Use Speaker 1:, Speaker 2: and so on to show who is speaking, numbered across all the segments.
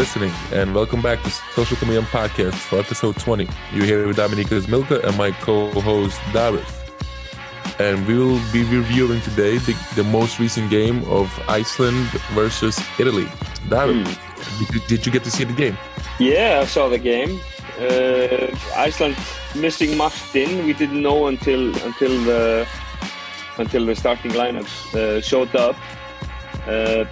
Speaker 1: listening, and welcome back to Social Chameleon Podcast for episode 20. You're here with Dominicus Milka and my co-host David. And we will be reviewing today the, the most recent game of Iceland versus Italy. David,
Speaker 2: Hmm.
Speaker 1: did, you, did you get to see the game?
Speaker 2: Yeah, I saw the game. Uh, Iceland missing Martin. We didn't know until until the until the starting lineups uh, showed up. Uh,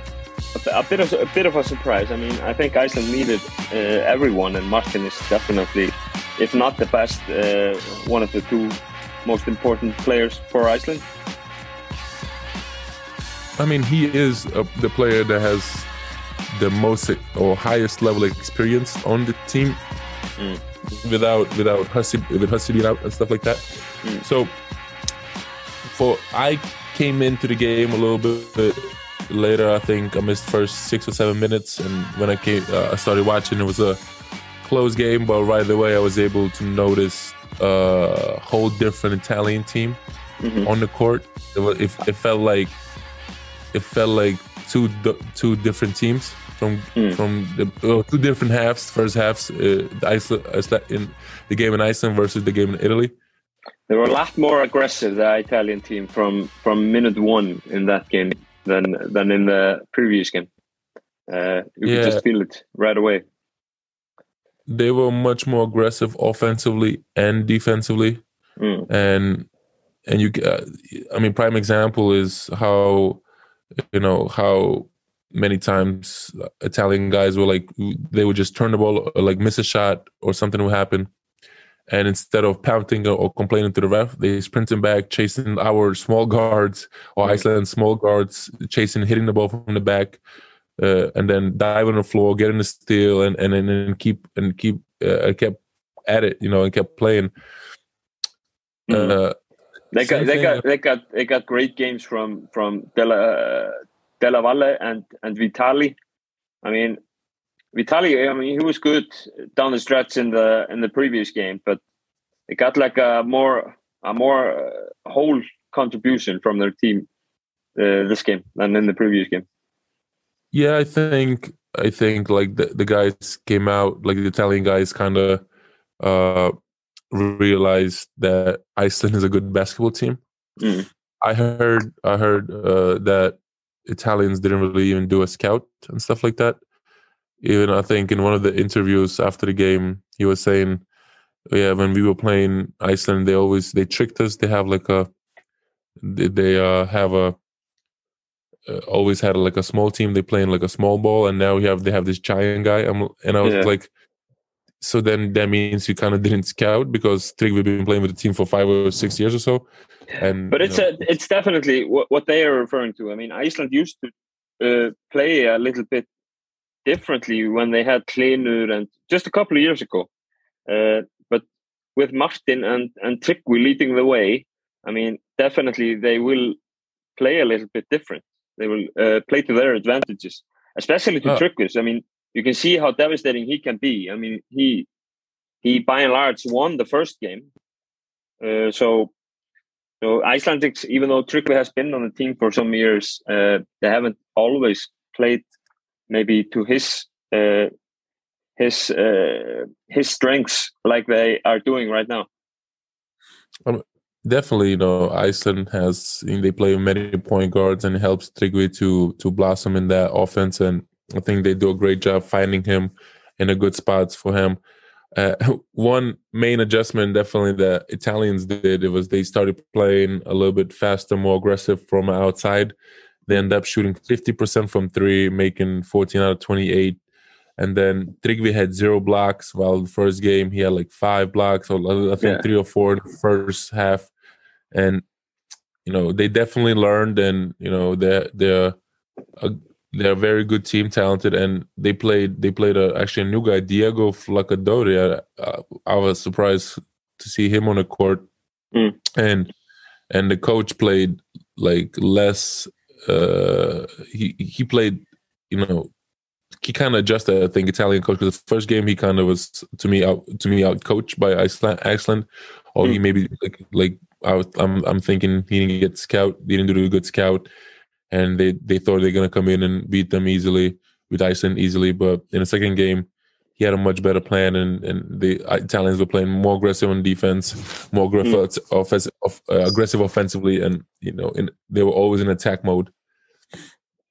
Speaker 2: a, a bit of a bit of a surprise. I mean, I think Iceland needed uh, everyone, and Martin is definitely, if not the best, uh, one of the two most important players for Iceland.
Speaker 1: I mean, he is uh the player that has the most or highest level experience on the team,
Speaker 2: Mm.
Speaker 1: without without Hussey with Hussey being out and stuff like that.
Speaker 2: Mm.
Speaker 1: So, for I came into the game a little bit later. I think I missed first six or seven minutes, and when I came, uh, I started watching. It was a close game, but right away I was able to notice a whole different Italian team
Speaker 2: Mhm.
Speaker 1: on the court. It, was, it, it felt like it felt like two two different teams from
Speaker 2: Mm.
Speaker 1: from the uh, two different halves. First halves, uh, Iceland in the game in Iceland versus the game in Italy.
Speaker 2: They were a lot more aggressive, the Italian team, from from minute one in that game than than in the previous game. Uh, you
Speaker 1: Yeah.
Speaker 2: could just feel it right away.
Speaker 1: They were much more aggressive offensively and defensively,
Speaker 2: Mm.
Speaker 1: and and you, uh, I mean, prime example is how you know how many times Italian guys were like they would just turn the ball like miss a shot or something would happen, and instead of pouting or, complaining to the ref, they sprinting back, chasing our small guards or
Speaker 2: Mm.
Speaker 1: Iceland small guards, chasing, hitting the ball from the back, uh, and then dive on the floor, getting the steal, and and and, and keep and keep uh, kept at it, you know, and kept playing.
Speaker 2: Mm.
Speaker 1: Uh,
Speaker 2: They got they got they got they got great games from from Della Della Valle and and Vitali. I mean, Vitali. I mean, he was good down the stretch in the in the previous game, but they got like a more a more uh, whole contribution from their team uh, this game than in the previous game.
Speaker 1: Yeah, I think I think like the, the guys came out like the Italian guys kind of uh realized that Iceland is a good basketball team.
Speaker 2: Mm.
Speaker 1: I heard I heard uh that Italians didn't really even do a scout and stuff like that. Even I think in one of the interviews after the game, he was saying, "Yeah, when we were playing Iceland, they always they tricked us. They have like a they, they uh have a uh, always had like a small team. They playing like a small ball, and now we have they have this giant guy. I'm, and I was
Speaker 2: Yeah.
Speaker 1: like, so then that means you kind of didn't scout because Trig we've been playing with the team for five or six years or so. And
Speaker 2: But
Speaker 1: you
Speaker 2: it's
Speaker 1: know,
Speaker 2: a, it's definitely what, what they are referring to. I mean, Iceland used to uh, play a little bit differently when they had Hlynur and just a couple of years ago. Uh, but with Martin and and Tryggvi leading the way, I mean, definitely they will play a little bit different. They will uh, play to their advantages, especially to Tryggvi's. I mean, you can see how devastating he can be. I mean, he he by and large won the first game. Uh, so so Icelandics, even though Tryggvi has been on the team for some years, uh, they haven't always played maybe to his uh, his uh, his strengths like they are doing right now.
Speaker 1: definitely, you know, Iceland has they play many point guards and it helps Tryggvi to to blossom in that offense. And I think they do a great job finding him in a good spots for him. Uh, one main adjustment definitely the Italians did it was they started playing a little bit faster, more aggressive from outside. They end up shooting 50% from three, making 14 out of 28. And then Tryggvi had zero blocks, while the first game he had like five blocks, or I think
Speaker 2: Yeah.
Speaker 1: three or four in the first half. And you know they definitely learned, and you know they're they're a, they're a very good team, talented, and they played they played a, actually a new guy, Diego Flaccadori. I, I was surprised to see him on the court,
Speaker 2: Mm.
Speaker 1: and and the coach played like less. Uh, he he played, you know, he kind of adjusted. I think Italian coach because the first game he kind of was to me out to me out coached by Iceland, Iceland, or he
Speaker 2: Mm.
Speaker 1: maybe like like I was I'm I'm thinking he didn't get scout, he didn't do a good scout, and they they thought they're gonna come in and beat them easily. with Iceland easily. But in the second game, he had a much better plan, and, and the Italians were playing more aggressive on defense, more aggressive, mm. offensive, uh, aggressive offensively, and you know, in, they were always in attack mode.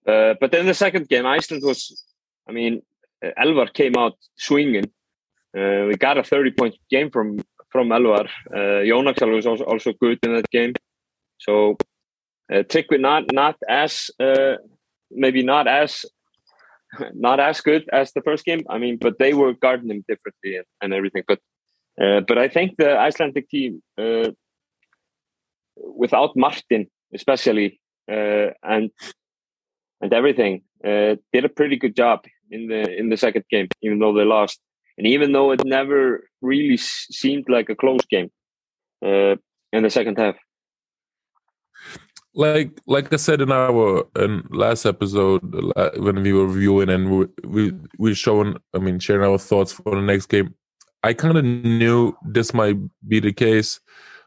Speaker 2: Uh, but then the second game, Iceland was, I mean, Elvar came out swinging. Uh, we got a 30 point game from from Elvar. Uh, Jón Axel was also, also good in that game. So uh, Tryggvi not not as uh, maybe not as not as good as the first game. I mean, but they were guarding him differently and, and everything. But uh, but I think the Icelandic team, uh, without Martin especially, uh, and and everything, uh, did a pretty good job in the in the second game, even though they lost, and even though it never really seemed like a close game uh, in the second half
Speaker 1: like like I said in our in last episode when we were reviewing and we we we showing I mean sharing our thoughts for the next game, I kind of knew this might be the case.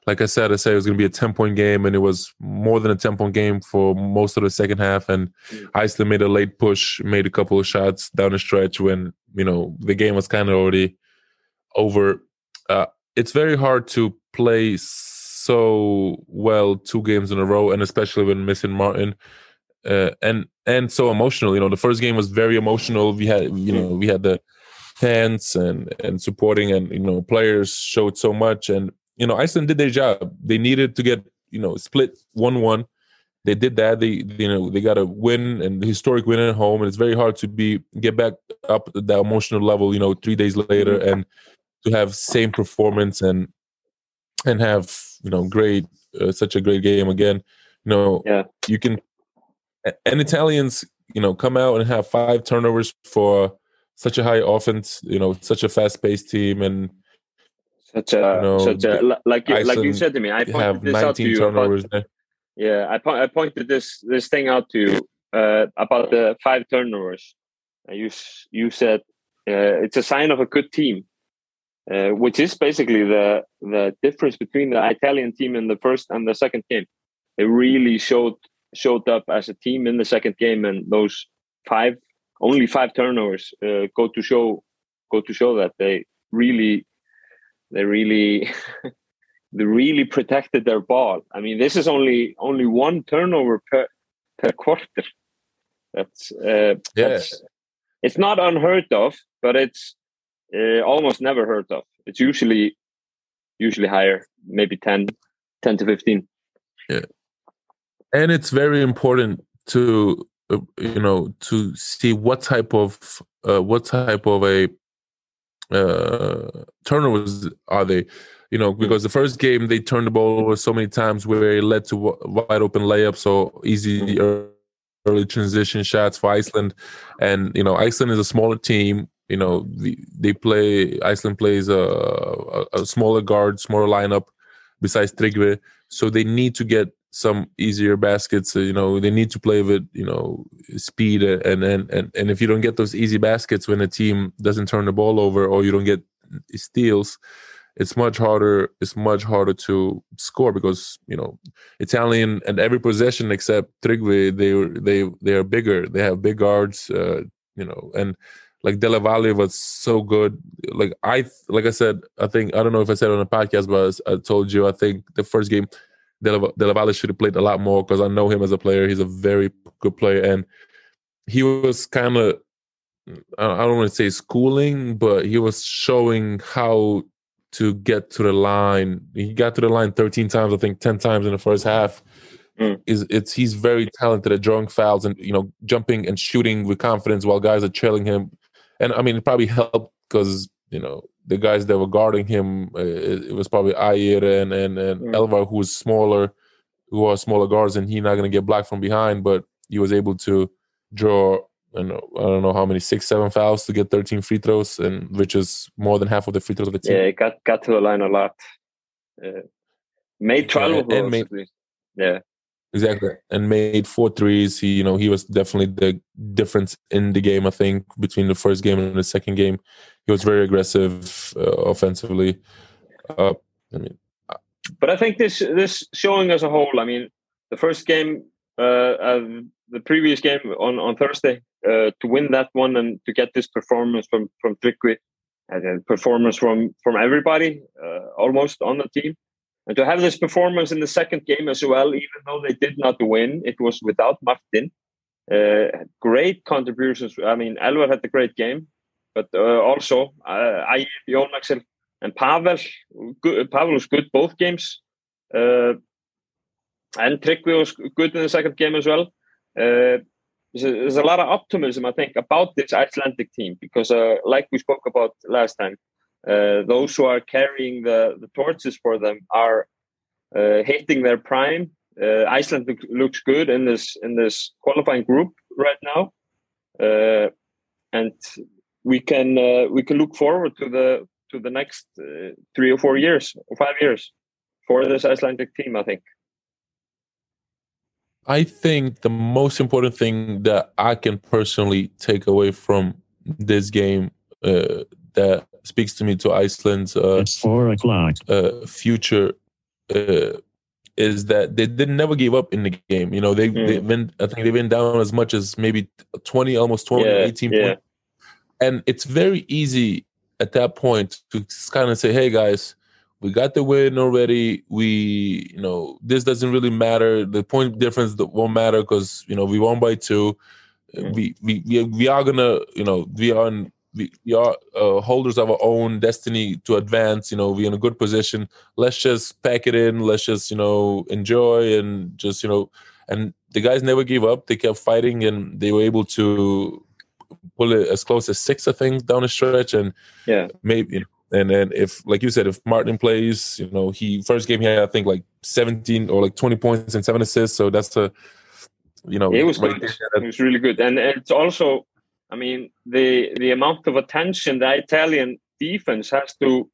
Speaker 1: Like I said, I said it was going to be a ten point game, and it was more than a ten point game for most of the second half. And mm. Iceland made a late push, made a couple of shots down the stretch when you know the game was kind of already over. Uh, it's very hard to play so well two games in a row, and especially when missing Martin. Uh, and and so emotional. You know, the first game was very emotional. We had you know we had the fans and and supporting and you know players showed so much and you know Iceland did their job. They needed to get you know split one one. They did that. They you know they got a win and historic win at home, and it's very hard to be get back up at that emotional level. You know, three days later and to have same performance and and have you know great uh, such a great game again. You know yeah. you can and italians you know come out and have five turnovers for such a high offense you know such a fast-paced team and
Speaker 2: such a you know, such a like you, like you said to me i pointed this out to you about, yeah I, po- I pointed this this thing out to you uh, about the five turnovers. You you said uh, it's a sign of a good team uh, which is basically the the difference between the Italian team in the first and the second game. They really showed showed up as a team in the second game, and those five only five turnovers uh, go to show go to show that they really they really they really protected their ball. I mean, this is only only one turnover per per quarter. That's uh, yeah. That's, it's not unheard of, but it's uh, almost never heard of. It's usually usually higher, maybe 10, 10 to 15.
Speaker 1: Yeah. And it's very important to uh, you know to see what type of uh, what type of a uh, turnovers are they you know because the first game they turned the ball over so many times where it led to wide open layups or easy mm-hmm. early transition shots for Iceland and you know Iceland is a smaller team you know the, they play Iceland plays a, a, a, smaller guard, smaller lineup besides Tryggvi, so they need to get some easier baskets. You know they need to play with you know speed and and and and if you don't get those easy baskets when a team doesn't turn the ball over or you don't get steals. It's much harder. It's much harder to score because you know Italian and every possession except Tryggvi, they they they are bigger. They have big guards, uh, you know, and like Della Valle was so good. Like I, like I said, I think I don't know if I said on the podcast, but I told you I think the first game Della, Della Valle should have played a lot more because I know him as a player. He's a very good player, and he was kind of I don't want to say schooling, but he was showing how to get to the line. He got to the line 13 times, I think 10 times in the first half. Mm. Is it's he's very talented at drawing fouls and you know jumping and shooting with confidence while guys are trailing him and I mean, it probably helped because you know the guys that were guarding him, uh, it, it, was probably Ægir and and, and. Elvar, who was smaller, who are smaller guards, and he's not going to get blocked from behind, but he was able to draw. I don't, know, I don't know how many six, seven fouls to get 13 free throws, and which is more than half of the free throws of the team.
Speaker 2: Yeah, it got got to the line a lot. Uh, made 12 yeah, and made, yeah
Speaker 1: Exactly, and made four threes. He, you know, he was definitely the difference in the game. I think between the first game and the second game, he was very aggressive uh, offensively. Uh, I mean,
Speaker 2: but I think this this showing as a whole. I mean, the first game uh, uh, the previous game on on Thursday uh, to win that one and to get this performance from from Tryggvi and performance from from everybody uh, almost on the team and to have this performance in the second game as well even though they did not win it was without Martin. Uh, great contributions. I mean Elvar had a great game but uh, also uh, I Jón Axel and Pavel good, Pavel was good both games. Uh, and Tryggvi was good in the second game as well. Uh, there's a, there's a, lot of optimism, I think, about this Icelandic team because, uh, like we spoke about last time, uh, those who are carrying the, the torches for them are uh, hitting their prime. Uh, Iceland look, looks good in this in this qualifying group right now, uh, and we can we can look forward to the to the next three or four years or five years for this Icelandic team. I think.
Speaker 1: I think the most important thing that I can personally take away from this game uh, that speaks to me to Iceland's uh,
Speaker 3: four o'clock.
Speaker 1: Uh, future uh, is that they did never gave up in the game. You know, they mm. they've been I think they've been down as much as maybe 20, almost 20, yeah, 18 yeah. points. And it's very easy at that point to kind of say, hey guys, we got the win already. We, you know, this doesn't really matter. The point difference won't matter because you know we won by two. We, we we we are gonna, you know, we are in, we, we are uh, holders of our own destiny to advance. You know, we're in a good position. Let's just pack it in. Let's just you know enjoy and just you know. And the guys never gave up. They kept fighting, and they were able to pull it as close as six, I think, down the stretch. And
Speaker 2: yeah,
Speaker 1: maybe you know, and then if, like you said, if Martin plays, you know, he first game he had I think like 17 or like 20 points and seven assists. So that's a, you know,
Speaker 2: it was right good. It was really good, and it's also, I mean, the the amount of attention the Italian defense has to,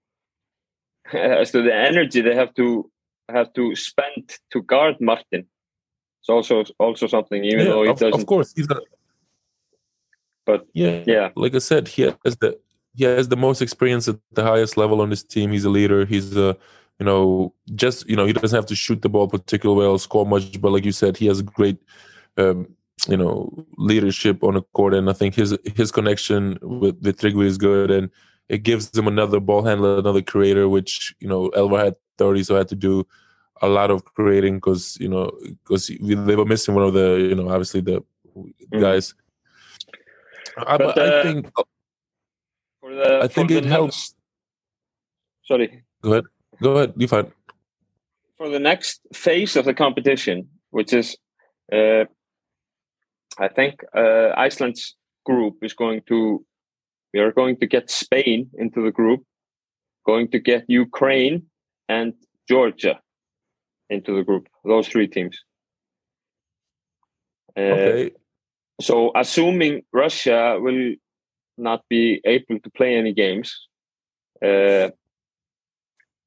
Speaker 2: as to the energy they have to have to spend to guard Martin. It's also also something, even yeah, though he
Speaker 1: of,
Speaker 2: doesn't.
Speaker 1: Of course, he's
Speaker 2: but
Speaker 1: yeah,
Speaker 2: yeah,
Speaker 1: like I said, he has the he has the most experience at the highest level on this team. He's a leader. He's a you know just you know he doesn't have to shoot the ball particularly well, score much, but like you said, he has a great um, you know leadership on the court, and I think his his connection with Tryggvi is good, and it gives him another ball handler, another creator, which you know Elvar had thirty, so I had to do a lot of creating because you know because they were missing one of the you know obviously the mm. guys. But, I, uh, I think
Speaker 2: for the,
Speaker 1: I think it
Speaker 2: next,
Speaker 1: helps.
Speaker 2: Sorry.
Speaker 1: Go ahead. Go ahead. You fine.
Speaker 2: For the next phase of the competition, which is, uh, I think uh, Iceland's group is going to. We are going to get Spain into the group, going to get Ukraine and Georgia into the group. Those three teams.
Speaker 1: Uh, okay.
Speaker 2: So, assuming Russia will not be able to play any games uh,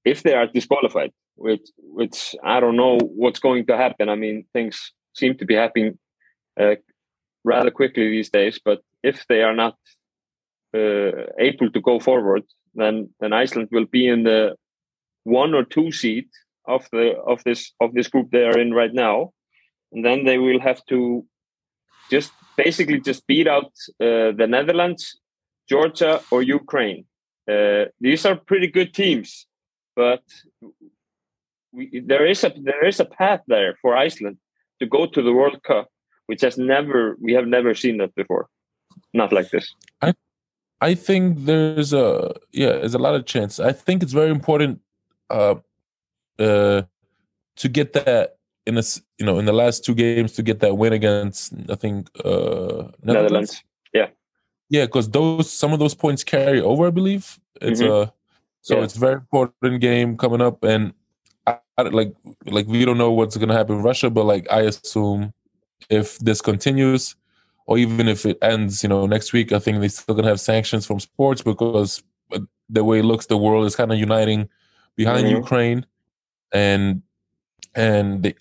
Speaker 2: if they are disqualified, which which I don't know what's going to happen. I mean, things seem to be happening uh, rather quickly these days. But if they are not uh, able to go forward, then then Iceland will be in the one or two seat of the of this of this group they are in right now, and then they will have to just basically just beat out uh, the Netherlands, Georgia, or Ukraine. Uh, these are pretty good teams, but we, there is a there is a path there for Iceland to go to the World Cup, which has never we have never seen that before, not like this.
Speaker 1: I I think there's a yeah, there's a lot of chance. I think it's very important uh, uh, to get that in a you know in the last two games to get that win against I think uh,
Speaker 2: Netherlands. Netherlands. Yeah,
Speaker 1: yeah, because those some of those points carry over. I believe it's mm-hmm. a uh, so yeah. it's very important game coming up, and I, I, like like we don't know what's gonna happen in Russia, but like I assume if this continues or even if it ends, you know, next week, I think they're still gonna have sanctions from sports because uh, the way it looks, the world is kind of uniting behind mm-hmm. Ukraine, and and they,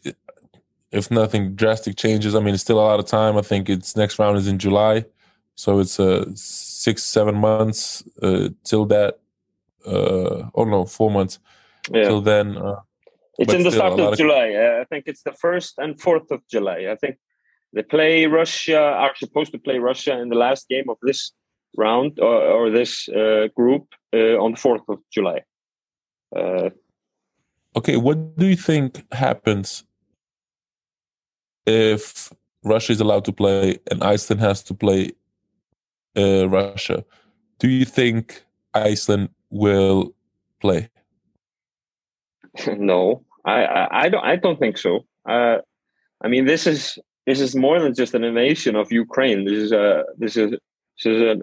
Speaker 1: if nothing drastic changes, I mean, it's still a lot of time. I think its next round is in July, so it's uh, six, seven months uh, till that. Uh, oh no, four months yeah. till then. Uh,
Speaker 2: It's in the start of July. Uh, I think it's the first and fourth of July. I think they play Russia. Are supposed to play Russia in the last game of this round or, or this uh, group uh, on the fourth of July. Uh,
Speaker 1: okay, what do you think happens if Russia is allowed to play and Iceland has to play uh, Russia? Do you think Iceland will play?
Speaker 2: no, I, I, I don't I don't think so. Uh, I mean, this is this is more than just an invasion of Ukraine. This is a this is this is, a,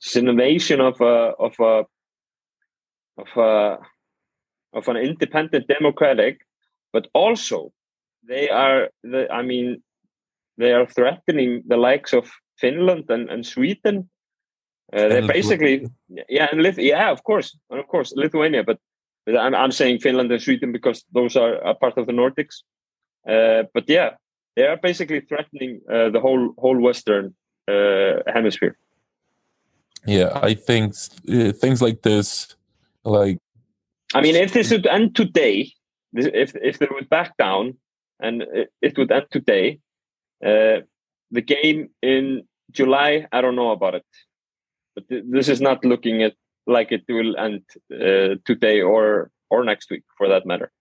Speaker 2: it's an invasion of a of a of a of an independent democratic, but also they are the I mean they are threatening the likes of Finland and, and Sweden. Uh, they're basically yeah and Lith- yeah of course and of course Lithuania, but I'm, I'm saying Finland and Sweden because those are a part of the Nordics. Uh, but yeah, they are basically threatening uh, the whole whole Western uh, hemisphere.
Speaker 1: Yeah, I think uh, things like this, like
Speaker 2: I mean, if this would end today, if if they would back down, and it would end today, uh, the game in July, I don't know about it, but th- this is not looking at like it will end uh, today or or next week for that matter.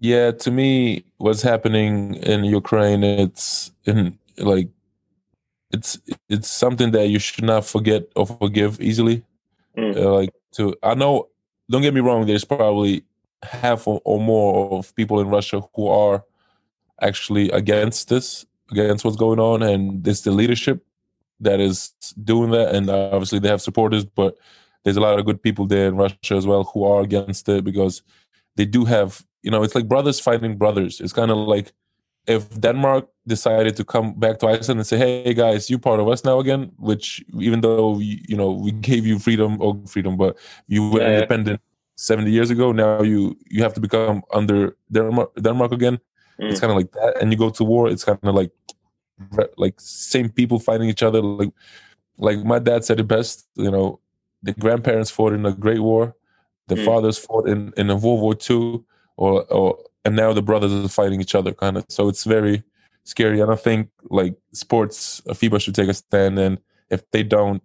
Speaker 1: Yeah, to me, what's happening in Ukraine, it's in like it's it's something that you should not forget or forgive easily. Mm. Uh, like to, I know. Don't get me wrong. There's probably half or, or more of people in Russia who are actually against this, against what's going on, and it's the leadership that is doing that, and obviously they have supporters, but there's a lot of good people there in Russia as well who are against it because they do have, you know, it's like brothers fighting brothers. It's kind of like if Denmark decided to come back to Iceland and say, "Hey guys, you part of us now again," which even though you know we gave you freedom or freedom, but you were yeah. independent seventy years ago, now you you have to become under Denmark, Denmark again. Mm. It's kind of like that, and you go to war. It's kind of like like same people fighting each other. Like like my dad said it best. You know, the grandparents fought in a Great War, the mm. fathers fought in in a World War Two, or or and now the brothers are fighting each other, kind of. So it's very scary. And I think like sports, FIBA should take a stand. And if they don't,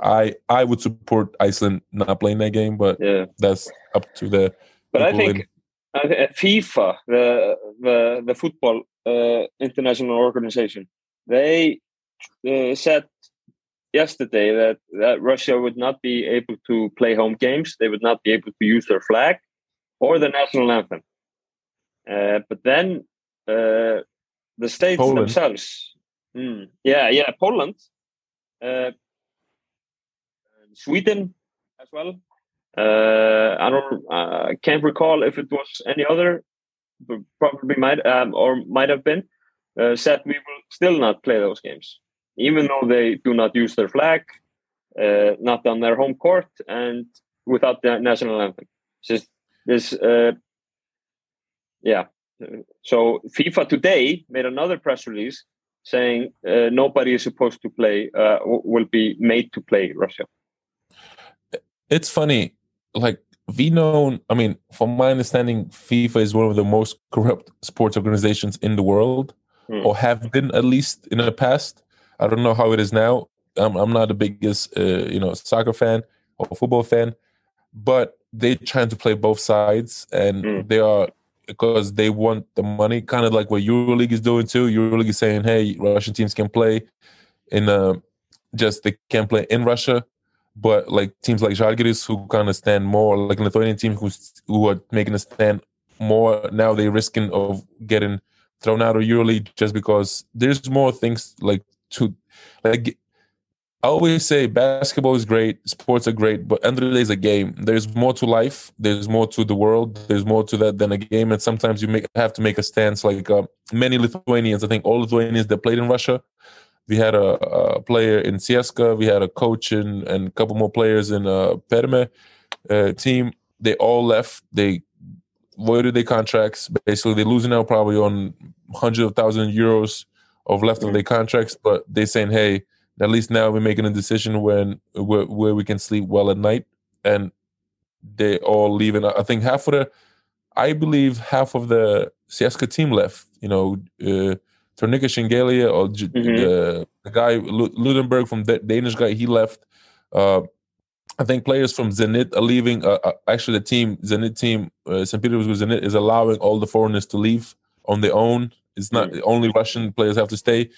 Speaker 1: I I would support Iceland not playing that game, but yeah. that's up to the.
Speaker 2: But I think in, FIFA, the the the football uh, international organization, they uh, said yesterday that, that Russia would not be able to play home games. They would not be able to use their flag or the national anthem. Uh, but then uh, the states Poland. themselves, mm, yeah, yeah, Poland, uh, Sweden as well. Uh, I don't, uh, can't recall if it was any other, probably might um, or might have been. Uh, said we will still not play those games, even though they do not use their flag, not on their home court, and without the national anthem. Just this yeah. So FIFA today made another press release saying uh, nobody is supposed to play, uh, will be made to play Russia.
Speaker 1: It's funny, like we know. I mean, from my understanding, FIFA is one of the most corrupt sports organizations in the world, hmm. or have been at least in the past. I don't know how it is now. I'm, I'm not the biggest, uh, you know, soccer fan or football fan, but they're trying to play both sides, and hmm. they are because they want the money, kind of like what EuroLeague is doing too. EuroLeague is saying, "Hey, Russian teams can play in uh, just they can play in Russia." But like teams like Žalgiris, who kind of stand more like Lithuanian teams who who are making a stand more now, they're risking of getting thrown out of EuroLeague just because there's more things like to like I always say basketball is great, sports are great, but end of the day is a game. There's more to life. There's more to the world. There's more to that than a game. And sometimes you make, have to make a stance. Like uh, many Lithuanians, I think all Lithuanians that played in Russia. We had a, a player in CSKA. We had a coach and, and a couple more players in a uh, Perme uh, team. They all left. They voided their contracts. Basically, they're losing out probably on hundreds of thousands of euros of left of their contracts. But they're saying, hey, at least now we're making a decision when where, where we can sleep well at night and they all leaving i think half of the I believe half of the CSKA team left. You know, uh, Tornike Shengelia or mm-hmm. the, the guy Lundberg from the Danish guy, he left. Uh, I think players from Zenit are leaving. Uh, uh actually, the team Zenit team uh, St. Petersburg Zenit is allowing all the foreigners to leave on their own. It's not mm. only Russian players have to stay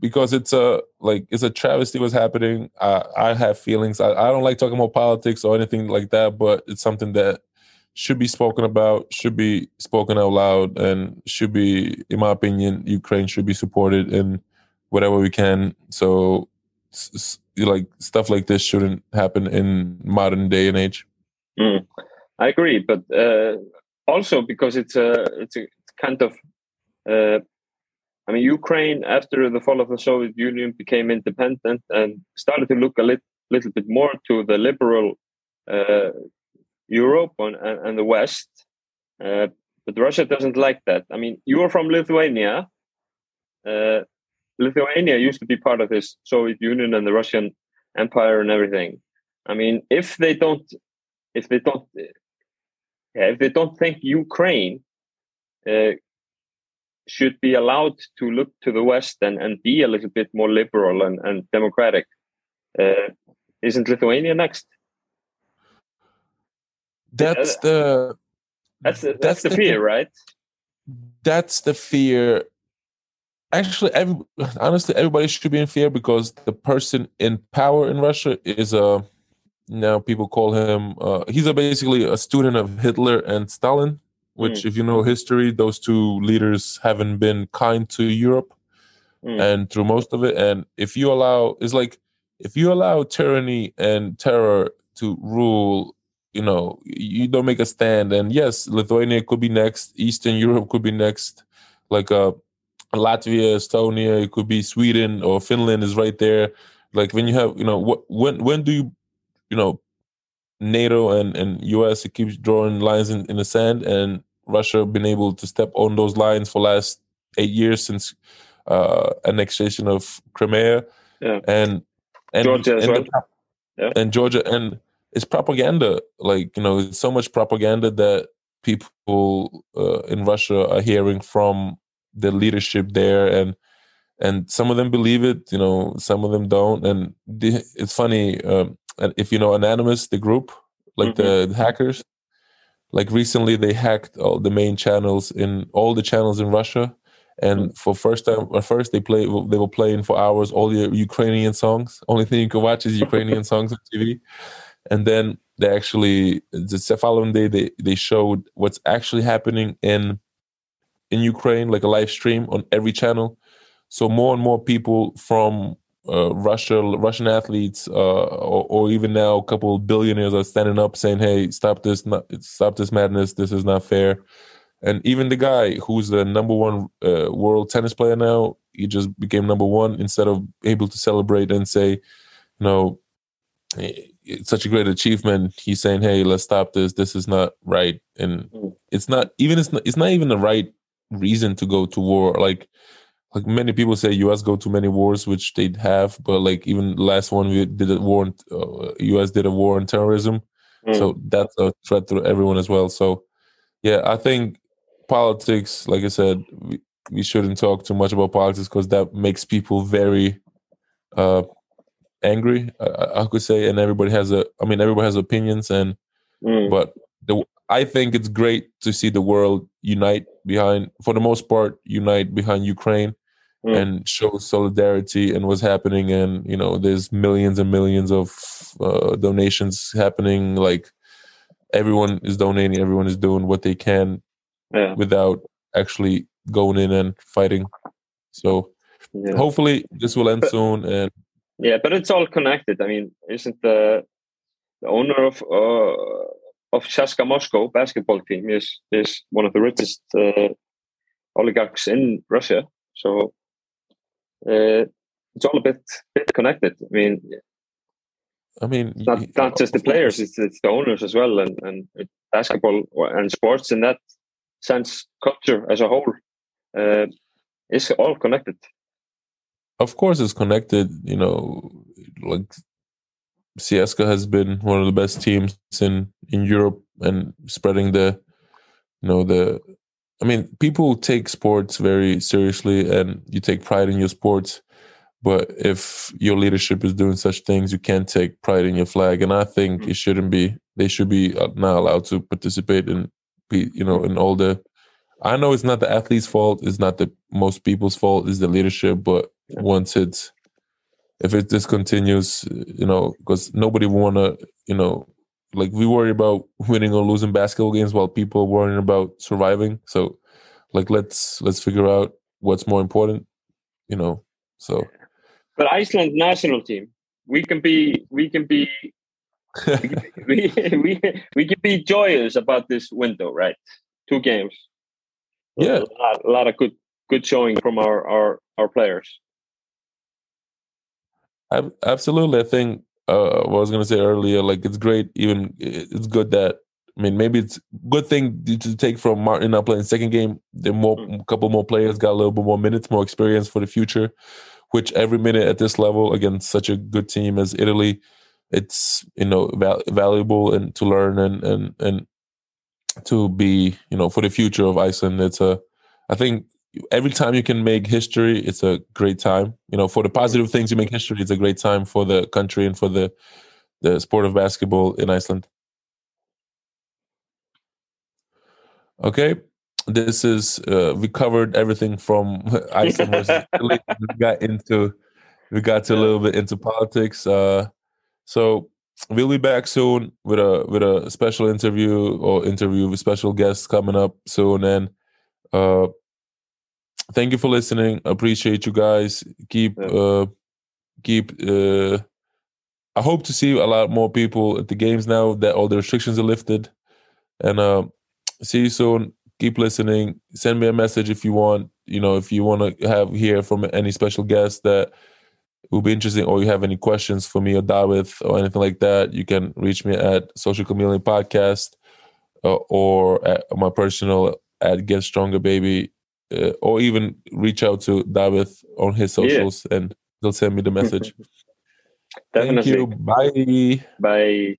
Speaker 1: because it's a like it's a travesty what's happening. I, I have feelings. I, I don't like talking about politics or anything like that, but it's something that should be spoken about, should be spoken out loud, and should be, in my opinion, Ukraine should be supported in whatever we can. So, like stuff like this shouldn't happen in modern day and age.
Speaker 2: Mm, I agree, but uh, also because it's a it's a kind of uh, I mean, Ukraine, after the fall of the Soviet Union, became independent and started to look a lit, little bit more to the liberal uh, Europe and, and, the West. Uh, but Russia doesn't like that. I mean, you are from Lithuania. Uh, Lithuania used to be part of this Soviet Union and the Russian Empire and everything. I mean, if they don't, if they don't, yeah, if they don't think Ukraine uh, should be allowed to look to the West and, and be a little bit more liberal and, and democratic. Uh, isn't Lithuania next?
Speaker 1: That's the
Speaker 2: that's the, that's, that's the, the fear, right?
Speaker 1: That's the fear. Actually, every, honestly, everybody should be in fear because the person in power in Russia is a now people call him uh, he's a basically a student of Hitler and Stalin which, mm. if you know history, those two leaders haven't been kind to Europe mm. and through most of it. And if you allow, it's like if you allow tyranny and terror to rule, you know, you don't make a stand. And yes, Lithuania could be next, Eastern Europe could be next, like uh, Latvia, Estonia, it could be Sweden or Finland is right there. Like when you have, you know, what when when do you, you know, NATO and, and US it keeps drawing lines in, in the sand and Russia been able to step on those lines for last eight years since uh, annexation of Crimea
Speaker 2: yeah.
Speaker 1: and and
Speaker 2: Georgia
Speaker 1: and,
Speaker 2: well.
Speaker 1: yeah. and Georgia and it's propaganda like you know it's so much propaganda that people uh, in Russia are hearing from the leadership there and and some of them believe it you know some of them don't and the, it's funny um, if you know anonymous the group like mm-hmm. the, hackers like recently they hacked all the main channels in all the channels in Russia and mm. for first time at first they play they were playing for hours all the Ukrainian songs only thing you can watch is Ukrainian songs on TV and then they actually the following day they they showed what's actually happening in in Ukraine like a live stream on every channel so more and more people from uh, Russia, Russian athletes, uh, or, or, even now a couple of billionaires are standing up saying, "Hey, stop this! Not, stop this madness! This is not fair." And even the guy who's the number one uh, world tennis player now, he just became number one instead of able to celebrate and say, "You know, it's such a great achievement." He's saying, "Hey, let's stop this. This is not right." And mm. it's not even it's not, it's not even the right reason to go to war. Like like many people say us go to many wars which they have but like even last one we did a war uh, us did a war on terrorism mm. so that's a threat to everyone as well so yeah i think politics like i said we, we shouldn't talk too much about politics because that makes people very uh angry I, I, could say and everybody has a i mean everybody has opinions and mm. but the I think it's great to see the world unite behind, for the most part, unite behind Ukraine mm. and show solidarity and what's happening. And you know, there's millions and millions of uh, donations happening. Like everyone is donating, everyone is doing what they can
Speaker 2: yeah.
Speaker 1: without actually going in and fighting. So yeah. hopefully this will end
Speaker 2: but,
Speaker 1: soon. And
Speaker 2: yeah, but it's all connected. I mean, isn't the the owner of uh, of CSKA Moscow basketball team is is one of the richest uh, oligarchs in Russia. So uh, it's all a bit bit connected. I mean,
Speaker 1: I mean,
Speaker 2: not, not just the players; it's, it's the owners as well, and and basketball and sports in that sense, culture as a whole uh, is all connected.
Speaker 1: Of course, it's connected. You know, like CSKA has been one of the best teams in in Europe and spreading the you know the I mean, people take sports very seriously and you take pride in your sports. But if your leadership is doing such things, you can't take pride in your flag. And I think mm-hmm. it shouldn't be, they should be uh, not allowed to participate in, you know, in all the, I know it's not the athlete's fault. It's not the most people's fault. It's the leadership. But once it's, if it discontinues, you know, because nobody want to, you know, like we worry about winning or losing basketball games while people are worrying about surviving. So like let's let's figure out what's more important, you know. So
Speaker 2: But Iceland national team, we can be we can be we, we, we can be joyous about this window, right? Two games.
Speaker 1: Yeah.
Speaker 2: A lot, a lot of good good showing from our our, our players.
Speaker 1: Absolutely. I think uh, what I was gonna say earlier, like it's great. Even it's good that I mean, maybe it's good thing to take from Martin not playing second game. The more mm. a couple more players got a little bit more minutes, more experience for the future. Which every minute at this level against such a good team as Italy, it's you know val- valuable and to learn and and and to be you know for the future of Iceland. It's a I think every time you can make history, it's a great time. You know, for the positive things you make history, it's a great time for the country and for the the sport of basketball in Iceland. Okay, this is uh, we covered everything from Iceland we got into we got to a little bit into politics. Uh, so we'll be back soon with a with a special interview or interview with special guests coming up soon and. Uh, thank you for listening. Appreciate you guys. Keep yeah. uh keep uh I hope to see a lot more people at the games now that all the restrictions are lifted. And uh see you soon. Keep listening. Send me a message if you want. You know, if you want to have hear from any special guest that will be interesting, or you have any questions for me or David or anything like that, you can reach me at Social Chameleon Podcast uh, or at my personal at Get Stronger Baby uh, or even reach out to David on his socials yeah. and he'll send me the message. Thank you. Bye.
Speaker 2: Bye.